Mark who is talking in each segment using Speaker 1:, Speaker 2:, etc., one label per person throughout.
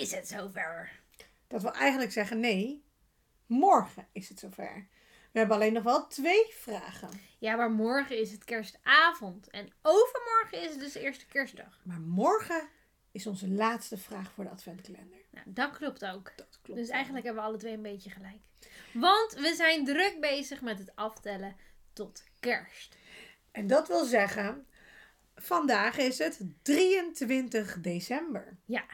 Speaker 1: is het zover.
Speaker 2: Dat wil eigenlijk zeggen nee. Morgen is het zover. We hebben alleen nog wel twee vragen.
Speaker 1: Ja, maar morgen is het kerstavond. En overmorgen is het dus de eerste kerstdag.
Speaker 2: Maar morgen is onze laatste vraag voor de adventkalender.
Speaker 1: Nou, dat klopt ook.
Speaker 2: Dat klopt.
Speaker 1: Dus
Speaker 2: wel.
Speaker 1: eigenlijk hebben we alle twee een beetje gelijk. Want we zijn druk bezig met het aftellen tot kerst.
Speaker 2: En dat wil zeggen, vandaag is het 23 december.
Speaker 1: Ja,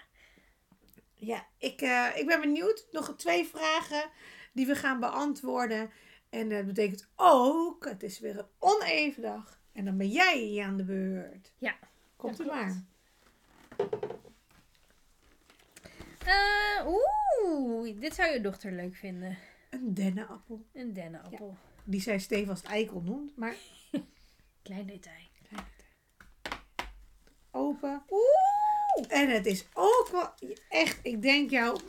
Speaker 2: Ja, ik, eh, ik ben benieuwd. Nog twee vragen die we gaan beantwoorden. En dat betekent ook, het is weer een oneven dag. En dan ben jij aan de beurt.
Speaker 1: Ja,
Speaker 2: Komt
Speaker 1: klopt.
Speaker 2: maar.
Speaker 1: Eh, Oeh, dit zou je dochter leuk vinden.
Speaker 2: Een dennenappel.
Speaker 1: Een dennenappel.
Speaker 2: Die zij stevast eikel noemt, maar
Speaker 1: Klein detail.
Speaker 2: open.
Speaker 1: Oeh!
Speaker 2: En het is ook wel echt, ik denk jou,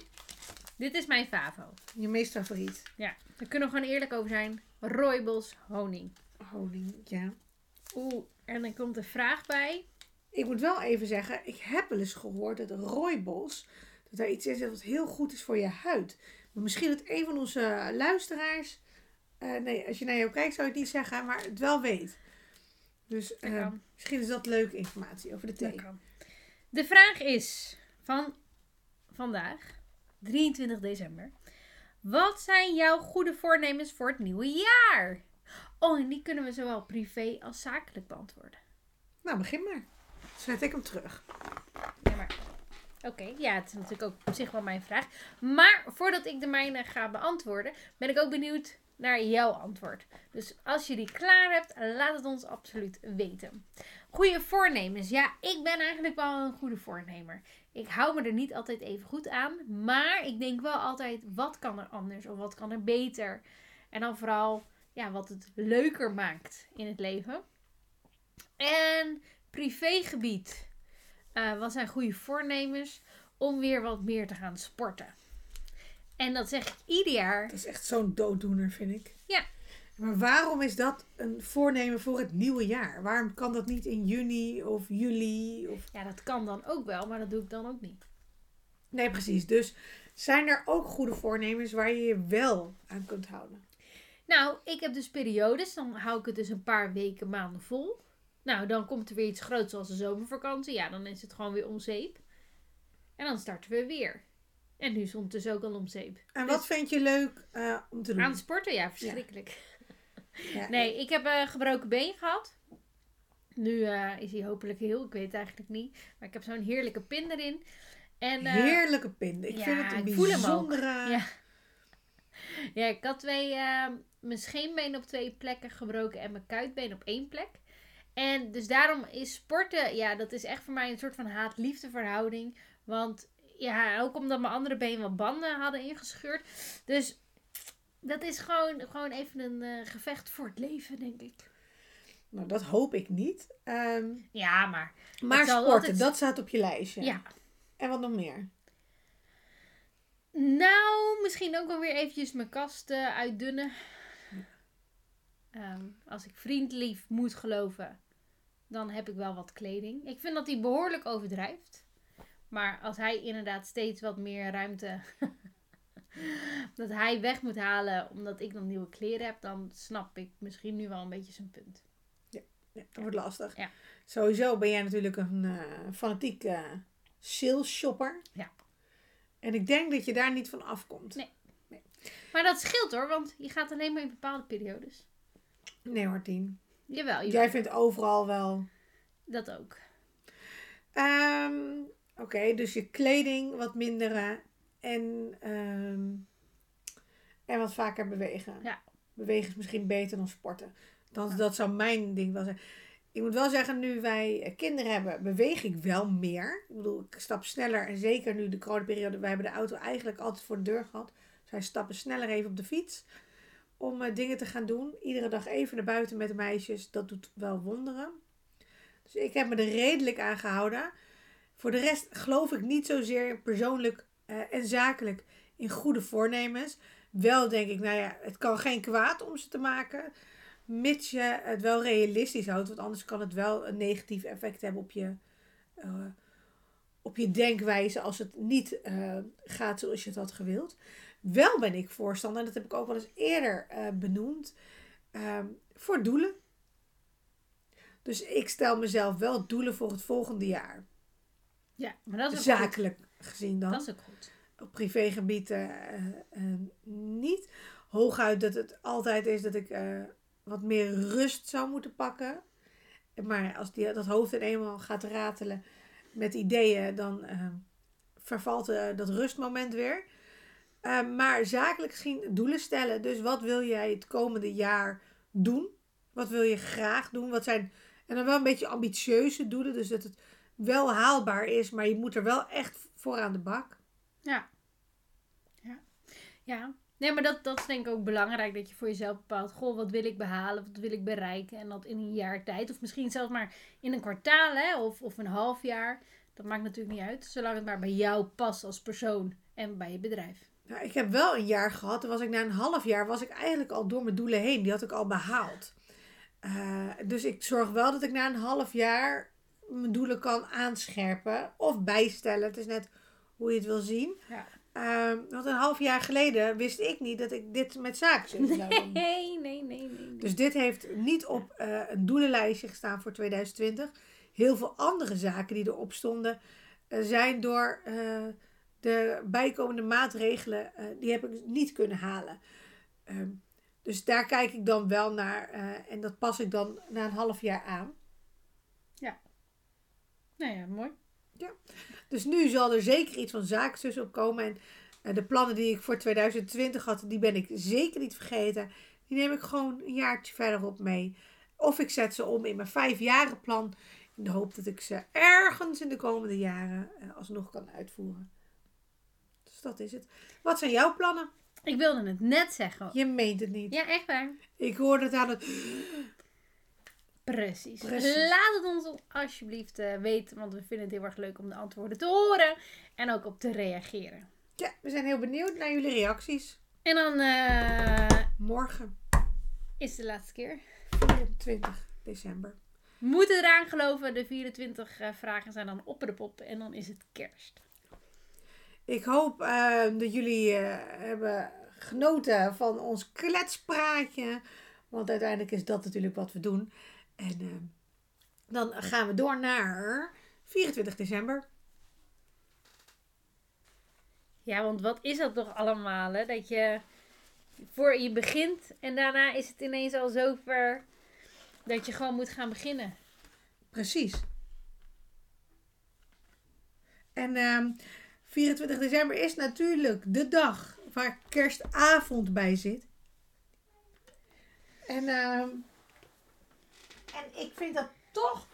Speaker 1: Dit is mijn favo.
Speaker 2: je meest favoriet.
Speaker 1: Ja, daar kunnen we gewoon eerlijk over zijn. Rooibos honing.
Speaker 2: Honing, ja.
Speaker 1: Oeh, en dan komt de vraag bij.
Speaker 2: Ik moet wel even zeggen, ik heb wel eens gehoord dat rooibos, dat daar iets in zit wat heel goed is voor je huid. Maar misschien dat een van onze luisteraars, eh, nee, als je naar jou kijkt zou je het niet zeggen, maar het wel weet. Dus eh,
Speaker 1: kan.
Speaker 2: misschien is dat leuke informatie over de thee.
Speaker 1: Dat kan. De vraag is van vandaag, 23 december. Wat zijn jouw goede voornemens voor het nieuwe jaar? Oh, en die kunnen we zowel privé als zakelijk beantwoorden.
Speaker 2: Nou, begin maar. Zet ik hem terug.
Speaker 1: Ja, maar... Oké, ja, het is natuurlijk ook op zich wel mijn vraag. Maar voordat ik de mijne ga beantwoorden, ben ik ook benieuwd naar jouw antwoord. Dus als je die klaar hebt, laat het ons absoluut weten. Goede voornemens. Ja, ik ben eigenlijk wel een goede voornemer. Ik hou me er niet altijd even goed aan. Maar ik denk wel altijd, wat kan er anders of wat kan er beter? En dan vooral, ja, wat het leuker maakt in het leven. En privégebied. Eh, wat zijn goede voornemens? Om weer wat meer te gaan sporten. En dat zeg ik ieder jaar.
Speaker 2: Dat is echt zo'n dooddoener, vind ik.
Speaker 1: Ja.
Speaker 2: Maar waarom is dat een voornemen voor het nieuwe jaar? Waarom kan dat niet in juni of juli? Of...
Speaker 1: Ja, dat kan dan ook wel, maar dat doe ik dan ook niet.
Speaker 2: Nee, precies. Dus zijn er ook goede voornemens waar je je wel aan kunt houden?
Speaker 1: Nou, ik heb dus periodes. Dan hou ik het dus een paar weken, maanden vol. Nou, dan komt er weer iets groots zoals de zomervakantie. Ja, dan is het gewoon weer om zeep. En dan starten we weer. En nu is het ondertussen ook al om zeep.
Speaker 2: En
Speaker 1: Dus-
Speaker 2: wat vind je leuk eh, om te doen?
Speaker 1: Aan sporten? Ja, verschrikkelijk.
Speaker 2: Ja,
Speaker 1: Nee, ik heb een gebroken been gehad. Nu eh, is hij hopelijk heel. Ik weet het eigenlijk niet. Maar ik heb zo'n heerlijke pin erin. En, eh,
Speaker 2: Heerlijke pinden. Ik
Speaker 1: ja,
Speaker 2: vind het een bijzondere...
Speaker 1: Ja. Ja, ik had twee, eh, mijn scheenbeen op twee plekken gebroken en mijn kuitbeen op één plek. En dus daarom is sporten, ja, dat is echt voor mij een soort van haat-liefde verhouding. Want ja, ook omdat mijn andere been wat banden hadden ingescheurd. Dus dat is gewoon, gewoon even een eh, gevecht voor het leven, denk ik.
Speaker 2: Nou, dat hoop ik niet. Ehm,
Speaker 1: Ja, maar
Speaker 2: maar sporten,
Speaker 1: altijd-
Speaker 2: dat staat op je lijstje.
Speaker 1: ja.
Speaker 2: En wat nog meer?
Speaker 1: Nou, misschien ook wel weer eventjes mijn kast uitdunnen. Ehm, als ik vriendlief moet geloven, dan heb ik wel wat kleding. Ik vind dat hij behoorlijk overdrijft. Maar als hij inderdaad steeds wat meer ruimte... dat hij weg moet halen omdat ik dan nieuwe kleren heb... dan snap ik misschien nu wel een beetje zijn punt.
Speaker 2: Ja, dat wordt lastig.
Speaker 1: Ja.
Speaker 2: Sowieso ben jij natuurlijk een eh fanatiek eh sales shopper.
Speaker 1: Ja.
Speaker 2: En ik denk dat je daar niet van afkomt.
Speaker 1: Nee. Maar dat scheelt hoor, want je gaat alleen maar in bepaalde periodes.
Speaker 2: Nee hoor, Tien.
Speaker 1: Jawel, jawel.
Speaker 2: Jij vindt overal wel...
Speaker 1: dat ook.
Speaker 2: Ehm, Oké, dus je kleding wat minderen. En, ehm, en wat vaker bewegen.
Speaker 1: Ja.
Speaker 2: Bewegen is misschien beter dan sporten. Dan, Dat zou mijn ding wel zijn. Ik moet wel zeggen, nu wij eh, kinderen hebben, beweeg ik wel meer. Ik bedoel, ik stap sneller. En zeker nu de coronaperiode, wij hebben de auto eigenlijk altijd voor de deur gehad. Dus wij stappen sneller even op de fiets. Om eh, dingen te gaan doen. Iedere dag even naar buiten met de meisjes. Dat doet wel wonderen. Dus ik heb me er redelijk aan gehouden. Voor de rest geloof ik niet zozeer persoonlijk eh, en zakelijk in goede voornemens. Wel denk ik, nou ja, het kan geen kwaad om ze te maken. Mits je het wel realistisch houdt. Want anders kan het wel een negatief effect hebben op je, eh, op je denkwijze als het niet eh, gaat zoals je het had gewild. Wel ben ik voorstander, en dat heb ik ook wel eens eerder benoemd, ehm, voor doelen. Dus ik stel mezelf wel doelen voor het volgende jaar.
Speaker 1: Ja, maar dat is goed.
Speaker 2: Gezien dan.
Speaker 1: Dat is ook goed.
Speaker 2: Op privégebied eh, eh, eh, niet. Hooguit dat het altijd is dat ik eh, wat meer rust zou moeten pakken. Maar als die, dat hoofd dan eenmaal gaat ratelen met ideeën, dan vervalt dat rustmoment weer. Maar zakelijk gezien doelen stellen. Dus wat wil jij het komende jaar doen? Wat wil je graag doen? Wat zijn, en dan wel een beetje ambitieuze doelen. Dus dat het wel haalbaar is, maar je moet er wel echt voor aan de bak.
Speaker 1: Ja. Ja. Ja. Nee, maar dat, dat is denk ik ook belangrijk. Dat je voor jezelf bepaalt. Goh, wat wil ik behalen? Wat wil ik bereiken? En dat in een jaar tijd. Of misschien zelfs maar in een kwartaal. Hè? Of, of een half jaar. Dat maakt natuurlijk niet uit. Zolang het maar bij jou past als persoon. En bij je bedrijf.
Speaker 2: Nou, ik heb wel een jaar gehad. Dan was ik na een half jaar was ik eigenlijk al door mijn doelen heen. Die had ik al behaald. Eh, dus ik zorg wel dat ik na een half jaar mijn doelen kan aanscherpen of bijstellen. Het is net hoe je het wil zien.
Speaker 1: Ja.
Speaker 2: Eh, want een half jaar geleden wist ik niet dat ik dit met zaken zou doen.
Speaker 1: Nee, nee, nee, nee.
Speaker 2: Dus dit heeft niet op eh, een doelenlijstje gestaan voor 2020. Heel veel andere zaken die erop stonden eh, zijn door eh, de bijkomende maatregelen, die heb ik niet kunnen halen. Ehm, dus daar kijk ik dan wel naar en dat pas ik dan na een half jaar aan.
Speaker 1: Nou ja, mooi.
Speaker 2: Dus nu zal er zeker iets van zakenzus op komen. En eh, de plannen die ik voor 2020 had, die ben ik zeker niet vergeten. Die neem ik gewoon een jaartje verderop mee. Of ik zet ze om in mijn vijfjarenplan. In de hoop dat ik ze ergens in de komende jaren eh, alsnog kan uitvoeren. Dus dat is het. Wat zijn jouw plannen?
Speaker 1: Ik wilde het net zeggen.
Speaker 2: Je meent het niet.
Speaker 1: Ja, echt waar.
Speaker 2: Ik hoorde het aan het...
Speaker 1: Precies.
Speaker 2: Precies.
Speaker 1: Laat het ons alsjeblieft eh, weten, want we vinden het heel erg leuk om de antwoorden te horen en ook op te reageren.
Speaker 2: Ja, we zijn heel benieuwd naar jullie reacties.
Speaker 1: En dan eh,
Speaker 2: Morgen,
Speaker 1: is de laatste keer.
Speaker 2: 24 december.
Speaker 1: We moeten eraan geloven, de 24 eh, vragen zijn dan op de pop en dan is het kerst.
Speaker 2: Ik hoop eh, dat jullie hebben genoten van ons kletspraatje. Want uiteindelijk is dat natuurlijk wat we doen. En eh, dan gaan we door naar 24 december.
Speaker 1: Ja, want wat is dat toch allemaal, hè? Dat je voor je begint en daarna is het ineens al zover dat je gewoon moet gaan beginnen.
Speaker 2: Precies. En ehm, 24 december is natuurlijk de dag waar kerstavond bij zit. En, ehm, en ik vind dat toch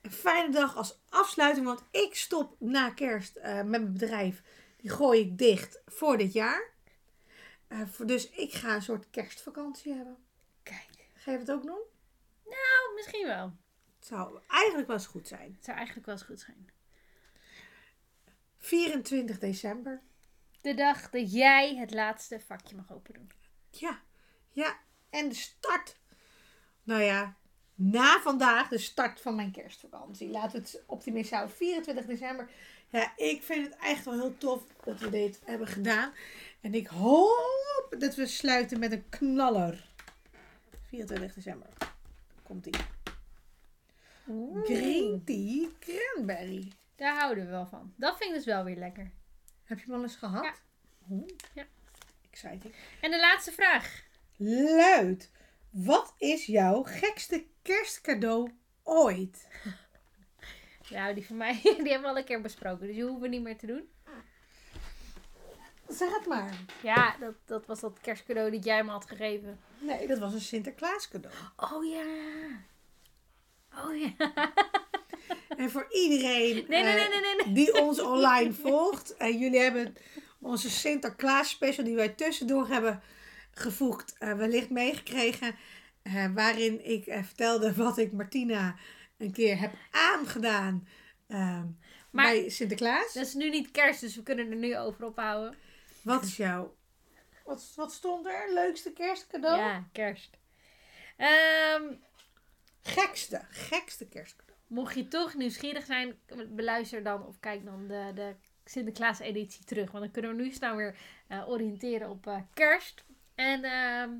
Speaker 2: een fijne dag als afsluiting. Want ik stop na kerst eh, met mijn bedrijf. Die gooi ik dicht voor dit jaar. Eh, dus ik ga een soort kerstvakantie hebben.
Speaker 1: Kijk.
Speaker 2: Ga je het ook doen?
Speaker 1: Nou, misschien wel.
Speaker 2: Het zou eigenlijk wel eens goed zijn.
Speaker 1: Het zou eigenlijk wel eens goed zijn.
Speaker 2: 24 december.
Speaker 1: De dag dat jij het laatste vakje mag open doen.
Speaker 2: Ja, ja. En de start. Nou ja, na vandaag de start van mijn kerstvakantie. Laten we het optimistisch houden. 24 december. Ja, ik vind het echt wel heel tof dat we dit hebben gedaan. En ik hoop dat we sluiten met een knaller. 24 december. Komt ie. Green tea cranberry.
Speaker 1: Daar houden we wel van. Dat vind ik dus wel weer lekker.
Speaker 2: Heb je hem al eens gehad?
Speaker 1: Ja.
Speaker 2: Oeh.
Speaker 1: Ja.
Speaker 2: Exciting.
Speaker 1: En de laatste vraag.
Speaker 2: Luid. Wat is jouw gekste kerstcadeau ooit?
Speaker 1: Nou, die van mij, die hebben we al een keer besproken. Dus die hoeven we niet meer te doen.
Speaker 2: Zeg het maar.
Speaker 1: Ja, dat, dat was dat kerstcadeau dat jij me had gegeven.
Speaker 2: Nee, dat was een Sinterklaas cadeau.
Speaker 1: Oh ja. Oh ja.
Speaker 2: En voor iedereen
Speaker 1: Nee, nee,
Speaker 2: eh,
Speaker 1: nee.
Speaker 2: die ons online volgt. En jullie hebben onze Sinterklaas special die wij tussendoor hebben gevoegd. eh, wellicht meegekregen. eh, waarin ik eh, vertelde wat ik Martina een keer heb aangedaan. eh,
Speaker 1: Maar-
Speaker 2: bij Sinterklaas.
Speaker 1: Dat is nu niet kerst, dus we kunnen er nu over ophouden.
Speaker 2: Wat is jouw... Wat, wat stond er? Leukste kerstcadeau?
Speaker 1: Ja, kerst. Ehm,
Speaker 2: Gekste. Gekste kerstcadeau.
Speaker 1: mocht je toch nieuwsgierig zijn, beluister dan of kijk dan de, de Sinterklaas editie terug. Want dan kunnen we nu snel weer oriënteren op kerst. En ehm,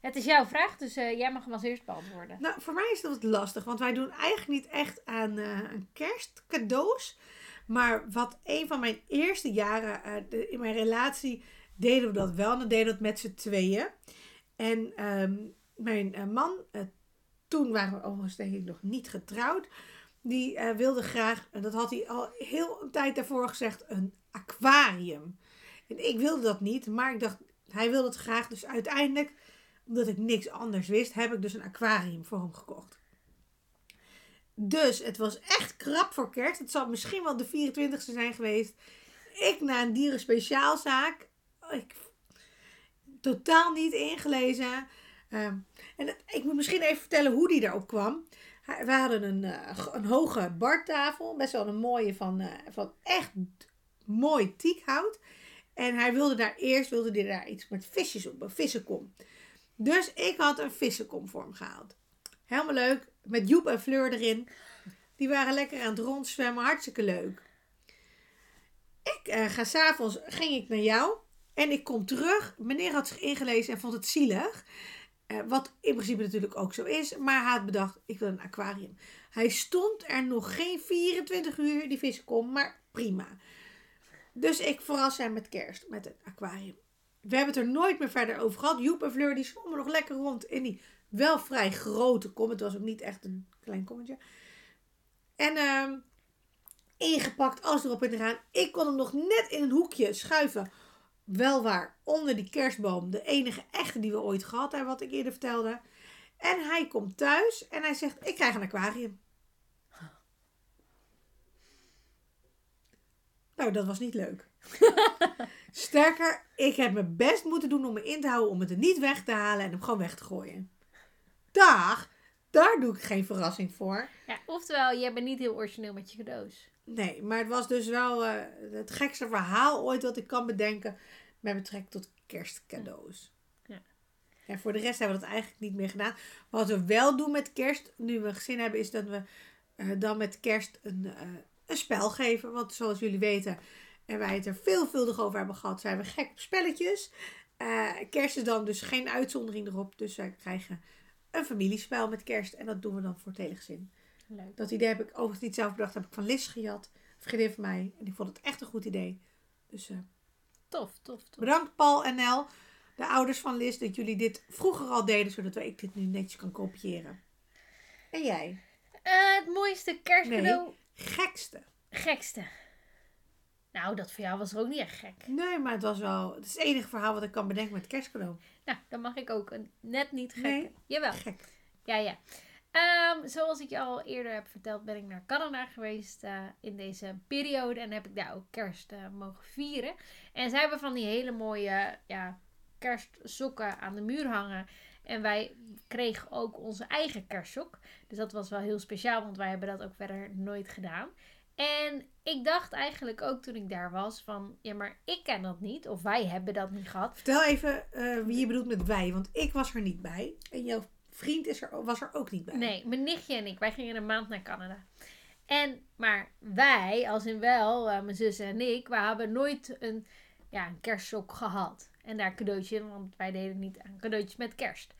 Speaker 1: het is jouw vraag, dus eh, jij mag hem als eerst beantwoorden.
Speaker 2: Nou, voor mij is dat lastig, want wij doen eigenlijk niet echt aan, eh, aan kerstcadeaus. Maar wat een van mijn eerste jaren eh, in mijn relatie deden we dat wel. En dan deden we dat met z'n tweeën. En ehm, mijn eh, man, eh, toen waren we overigens denk ik nog niet getrouwd. Die eh, wilde graag, en dat had hij al heel een tijd daarvoor gezegd, een aquarium. En ik wilde dat niet, maar ik dacht, hij wilde het graag. Dus uiteindelijk omdat ik niks anders wist, heb ik dus een aquarium voor hem gekocht. Dus het was echt krap voor kerst. Het zal misschien wel de 24e zijn geweest. Ik naar een dierenspeciaalzaak. Ik totaal niet ingelezen. Ehm, en het- ik moet misschien even vertellen hoe die daarop kwam. We hadden een, eh, een hoge bartafel. Best wel een mooie van, eh, van echt mooi teakhout. En hij wilde daar eerst wilde hij daar iets met visjes op, een vissenkom. Dus ik had een vissenkom voor hem gehaald. Helemaal leuk. Met Joep en Fleur erin. Die waren lekker aan het rondzwemmen. Hartstikke leuk. Ik eh, ga s'avonds, ging ik naar jou. En ik kom terug. Meneer had zich ingelezen en vond het zielig. Eh, wat in principe natuurlijk ook zo is. Maar hij had bedacht, ik wil een aquarium. Hij stond er nog geen 24 uur, die vissenkom. Maar prima. Dus ik verras hem met kerst, met een aquarium. We hebben het er nooit meer verder over gehad. Joep en Fleur die zwommen nog lekker rond in die wel vrij grote kom. Het was ook niet echt een klein kommetje. En ehm, ingepakt, alles erop en eraan. Ik kon hem nog net in een hoekje schuiven. Wel waar, onder die kerstboom. De enige echte die we ooit gehad hebben, wat ik eerder vertelde. En hij komt thuis en hij zegt, ik krijg een aquarium. Nou, dat was niet leuk. Sterker, ik heb mijn best moeten doen om me in te houden om het er niet weg te halen en hem gewoon weg te gooien. Dag, daar doe ik geen verrassing voor.
Speaker 1: Ja, oftewel, jij bent niet heel origineel met je cadeaus.
Speaker 2: Nee, maar het was dus wel eh, het gekste verhaal ooit wat ik kan bedenken met betrekking tot kerstcadeaus.
Speaker 1: Ja.
Speaker 2: En voor de rest hebben we dat eigenlijk niet meer gedaan. Wat we wel doen met kerst, nu we gezin hebben, is dat we eh, dan met kerst een, eh, een spel geven. Want zoals jullie weten, en wij het er veelvuldig over hebben gehad, zijn we gek op spelletjes. Eh, kerst is dan dus geen uitzondering erop. Dus wij krijgen een familiespel met kerst. En dat doen we dan voor het hele gezin.
Speaker 1: Leuk.
Speaker 2: Dat idee heb ik overigens niet zelf bedacht. heb ik van Liz gejat. Vriendin van mij. En ik vond het echt een goed idee. Dus eh,
Speaker 1: Tof, tof, tof.
Speaker 2: bedankt Paul en Nel. De ouders van Liz. Dat jullie dit vroeger al deden. Zodat ik dit nu netjes kan kopiëren. En jij?
Speaker 1: Eh, het mooiste kerstcadeau.
Speaker 2: Gekste.
Speaker 1: Gekste. Nou, dat voor jou was ook niet echt gek.
Speaker 2: Nee, maar het was wel... Het is het enige verhaal wat ik kan bedenken met kerstcadeau.
Speaker 1: Nou, dan mag ik ook een net niet gek.
Speaker 2: Nee.
Speaker 1: Jawel.
Speaker 2: Gek.
Speaker 1: Ja, ja. Ehm, zoals ik je al eerder heb verteld, ben ik naar Canada geweest eh, in deze periode. En heb ik daar ook kerst eh, mogen vieren. En zij hebben van die hele mooie ja, kerstsokken aan de muur hangen. En wij kregen ook onze eigen kerstsok. Dus dat was wel heel speciaal, want wij hebben dat ook verder nooit gedaan. En ik dacht eigenlijk ook toen ik daar was van, ja maar ik ken dat niet. Of wij hebben dat niet gehad.
Speaker 2: Vertel even eh, wie je bedoelt met wij. Want ik was er niet bij. En jouw vriend is er, was er ook niet bij.
Speaker 1: Nee, mijn nichtje en ik, wij gingen een maand naar Canada. En, maar wij, als in wel, eh, mijn zus en ik, we hebben nooit een, ja, een kerstsok gehad. En daar cadeautje, want wij deden niet aan cadeautjes met kerst.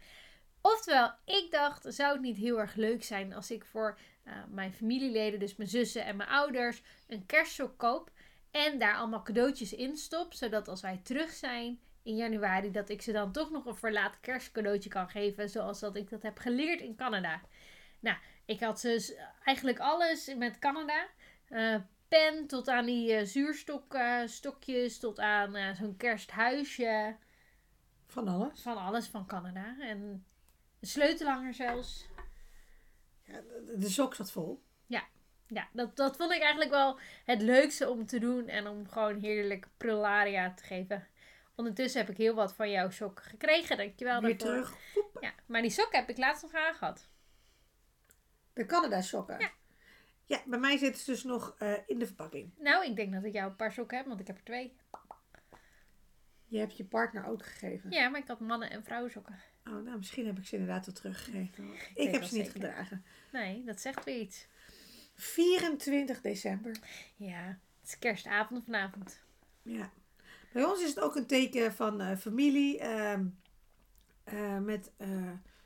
Speaker 1: Oftewel, ik dacht, zou het niet heel erg leuk zijn als ik voor eh, mijn familieleden, dus mijn zussen en mijn ouders, een kerstsok koop. En daar allemaal cadeautjes in stop, zodat als wij terug zijn in januari, dat ik ze dan toch nog een verlaat kerstcadeautje kan geven, zoals dat ik dat heb geleerd in Canada. Nou, ik had dus eigenlijk alles met Canada. Eh, pen tot aan die eh, zuurstokstokjes, tot aan eh, zo'n kersthuisje.
Speaker 2: Van alles.
Speaker 1: Van alles van Canada. En een sleutelhanger zelfs.
Speaker 2: Ja, de, sok zat vol.
Speaker 1: Ja, dat, dat vond ik eigenlijk wel het leukste om te doen. En om gewoon heerlijk prularia te geven. Ondertussen heb ik heel wat van jouw sok gekregen. Dankjewel
Speaker 2: Weer
Speaker 1: daarvoor.
Speaker 2: terug.
Speaker 1: Ja, maar die sok heb ik laatst nog aangehad.
Speaker 2: De Canada sokken.
Speaker 1: Ja.
Speaker 2: Ja, bij mij zitten ze dus nog eh, in de verpakking.
Speaker 1: Nou, ik denk dat ik jou een paar sokken heb, want ik heb er twee.
Speaker 2: Je hebt je partner ook gegeven.
Speaker 1: Ja, maar ik had mannen- en vrouwensokken.
Speaker 2: Oh, nou, misschien heb ik ze inderdaad wel teruggegeven. Ik heb ze niet
Speaker 1: zeker.
Speaker 2: gedragen.
Speaker 1: Nee, dat zegt weer iets.
Speaker 2: 24 december.
Speaker 1: Ja, het is kerstavond vanavond.
Speaker 2: Ja. Bij ons is het ook een teken van eh, familie. eh, met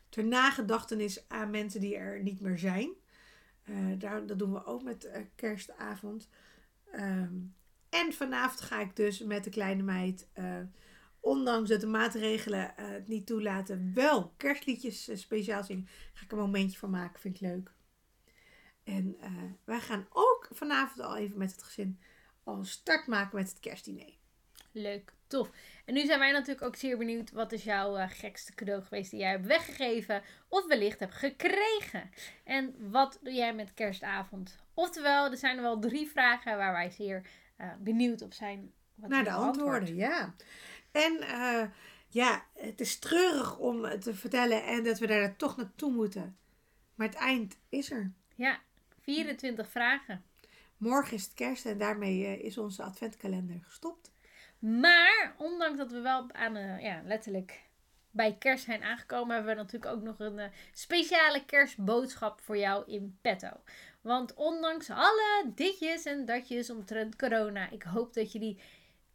Speaker 2: ter nagedachtenis aan mensen die er niet meer zijn. Eh, daar, dat doen we ook met eh, kerstavond. Ehm, en vanavond ga ik dus met de kleine meid, eh, ondanks dat de maatregelen het niet toelaten, wel kerstliedjes speciaal zingen. Ga ik een momentje van maken, vind ik leuk. En wij gaan ook vanavond al even met het gezin al start maken met het kerstdiner.
Speaker 1: Leuk, tof. En nu zijn wij natuurlijk ook zeer benieuwd. Wat is jouw eh, gekste cadeau geweest die jij hebt weggegeven of wellicht hebt gekregen? En wat doe jij met kerstavond? Oftewel, er zijn er wel drie vragen waar wij zeer eh, benieuwd op zijn. Wat
Speaker 2: Naar de antwoorden,
Speaker 1: antwoord.
Speaker 2: ja. En eh, ja, het is treurig om te vertellen en dat we daar toch naartoe moeten. Maar het eind is er.
Speaker 1: Ja, 24 vragen.
Speaker 2: Morgen is het kerst en daarmee is onze adventkalender gestopt.
Speaker 1: Maar, ondanks dat we wel aan, eh, ja, letterlijk bij kerst zijn aangekomen, hebben we natuurlijk ook nog een eh, speciale kerstboodschap voor jou in petto. Want ondanks alle ditjes en datjes omtrent corona, ik hoop dat je die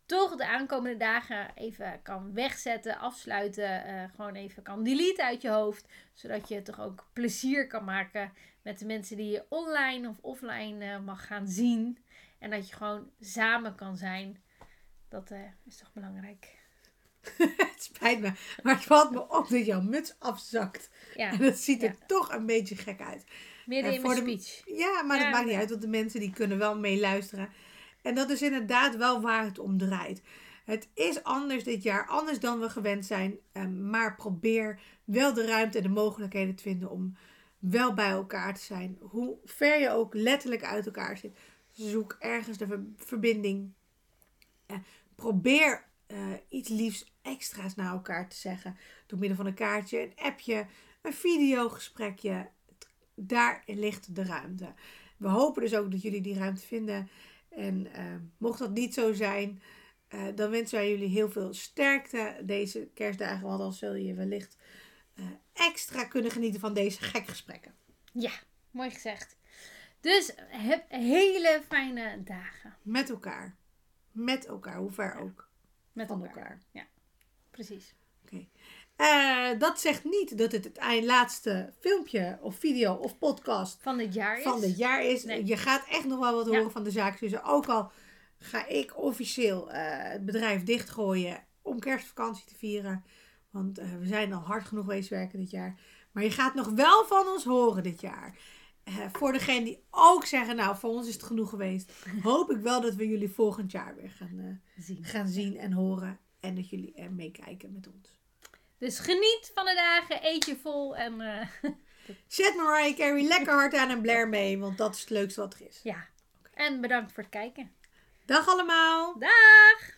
Speaker 1: toch de aankomende dagen even kan wegzetten, afsluiten, eh, gewoon even kan deleten uit je hoofd, zodat je toch ook plezier kan maken met de mensen die je online of offline mag gaan zien. En dat je gewoon samen kan zijn. Dat eh, is toch belangrijk.
Speaker 2: het spijt me, maar het valt me op dat jouw muts afzakt.
Speaker 1: Ja,
Speaker 2: En dat ziet er
Speaker 1: Ja.
Speaker 2: toch een beetje gek uit.
Speaker 1: midden
Speaker 2: En
Speaker 1: in
Speaker 2: voor de-
Speaker 1: speech.
Speaker 2: Ja, maar
Speaker 1: Ja,
Speaker 2: dat maakt niet uit, want de mensen die kunnen wel meeluisteren. En dat is inderdaad wel waar het om draait. Het is anders dit jaar, anders dan we gewend zijn. ehm, maar probeer wel de ruimte en de mogelijkheden te vinden om wel bij elkaar te zijn. Hoe ver je ook letterlijk uit elkaar zit. Zoek ergens de ver- verbinding. Probeer eh, iets liefs extra's naar elkaar te zeggen. Door middel van een kaartje, een appje, een videogesprekje. Daar ligt de ruimte. We hopen dus ook dat jullie die ruimte vinden. En eh, mocht dat niet zo zijn, eh, dan wensen wij jullie heel veel sterkte deze kerstdagen. Want dan zul je wellicht extra kunnen genieten van deze gekke gesprekken.
Speaker 1: Ja, mooi gezegd. Dus heb hele fijne dagen
Speaker 2: Met elkaar. Met elkaar, hoe ver ook.
Speaker 1: met
Speaker 2: Van
Speaker 1: elkaar.
Speaker 2: elkaar.
Speaker 1: Precies.
Speaker 2: Eh, dat zegt niet dat het het eind laatste filmpje of video of podcast
Speaker 1: Van dit jaar is.
Speaker 2: van dit jaar is.
Speaker 1: Nee.
Speaker 2: Je gaat echt nog wel wat
Speaker 1: Ja.
Speaker 2: horen van de zaakzussen. Ook al ga ik officieel eh, het bedrijf dichtgooien om kerstvakantie te vieren. Want eh, we zijn al hard genoeg geweest werken dit jaar. Maar je gaat nog wel van ons horen dit jaar. Voor degenen die ook zeggen, nou voor ons is het genoeg geweest. Hoop ik wel dat we jullie volgend jaar weer gaan, eh,
Speaker 1: zien.
Speaker 2: gaan zien en horen. En dat jullie er meekijken met ons.
Speaker 1: Dus geniet van de dagen, eet je vol en eh,
Speaker 2: Zet Mariah Carey lekker hard aan en Blair mee. Want dat is het leukste wat er is.
Speaker 1: ja. En bedankt voor het kijken.
Speaker 2: Dag allemaal!
Speaker 1: Dag!